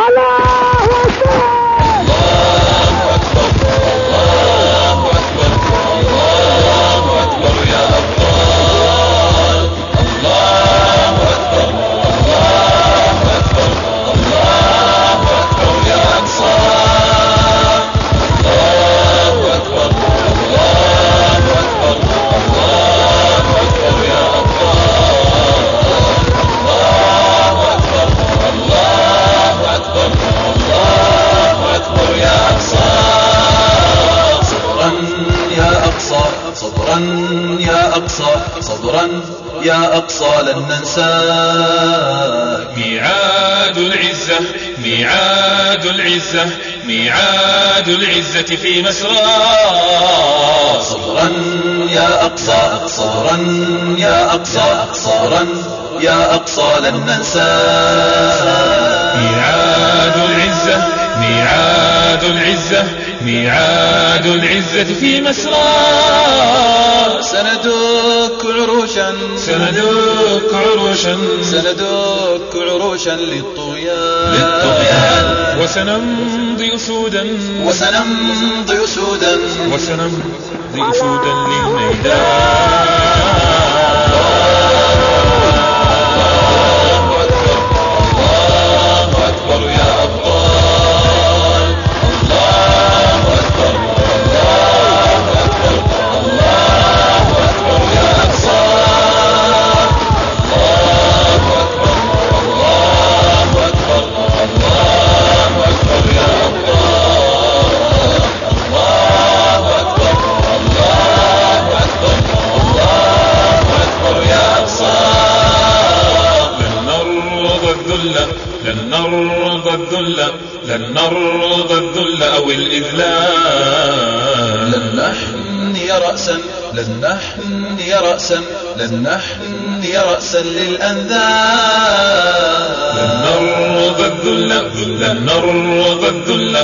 Olá! يا أقصى لن ننساك ميعاد العزة ميعاد العزة ميعاد العزة في مسرى صبرا يا أقصى صبرا يا أقصى صبرا يا أقصى لن ننساك ميعاد العزة ميعاد العزة ميعاد العزة في مسرى سندك عروشا. سندك عروشا. سندك عروشا للطغيان. للطغيان. وسنمضي أسودا. وسنمضي أسودا. وسنمضي أسودا للميدان. الذل لن نرضى الذل أو الإذلال. لن نحني رأسا لن نحني رأسا لن نحني رأسا للأنذال لن نرضى الذل لن نرضى الذل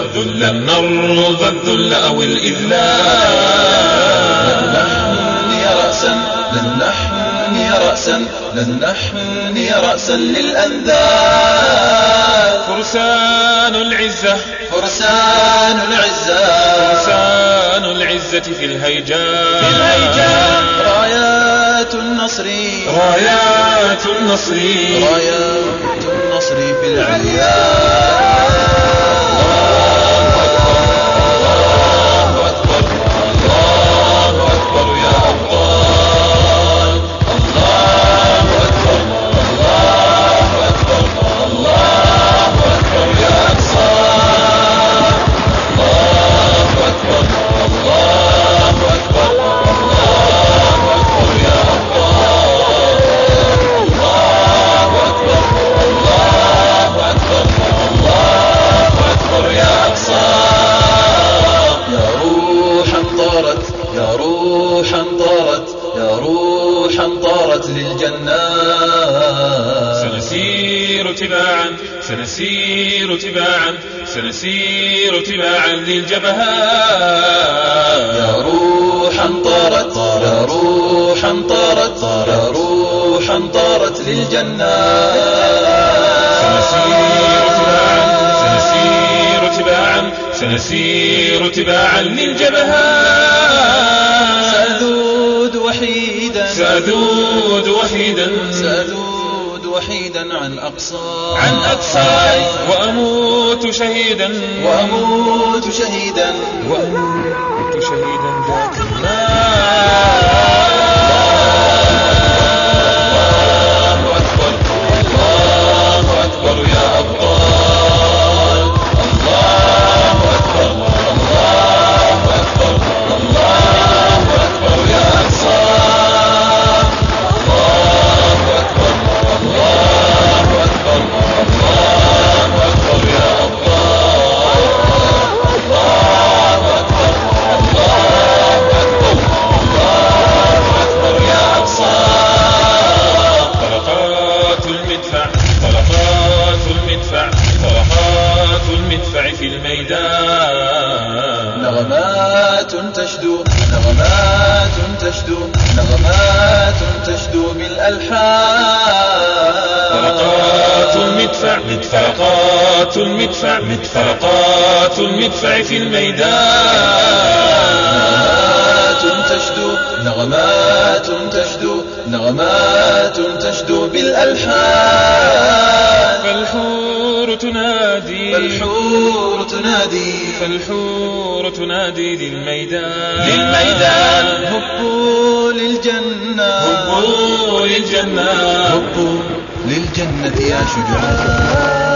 لن نرضى الذل أو الإذلال. لن نحني رأسا لن نحني رأسا لن نحني رأسا للأنذال فرسان العزة. فرسان العزة. فرسان العزة في الهيجاء في الهيجاء رايات النصر. رايات النصر. رايات النصر في العليا سنسير تباعا سنسير تباعا للجبهات. يا روحا طارت يا روحا طارت يا روحا طارت للجنات سنسير تباعا سنسير تباعا سنسير تباعا للجبهات. سأذود وحيدا. سأذود وحيدا عن أقصى عن أقصى وأموت شهيدا. وأموت شهيدا. وأموت شهيدا ذات النار بالألحان. طلقات المدفع طلقات المدفع طلقات المدفع في الميدان. تشدو نغمات تشدو نغمات تشدو بالألحان. فالحور تنادي فالحور تنادي. فالحور تنادي للميدان. للميدان. هبوا للجنة. هبوا للجنة. هبوا للجنة يا شجعان.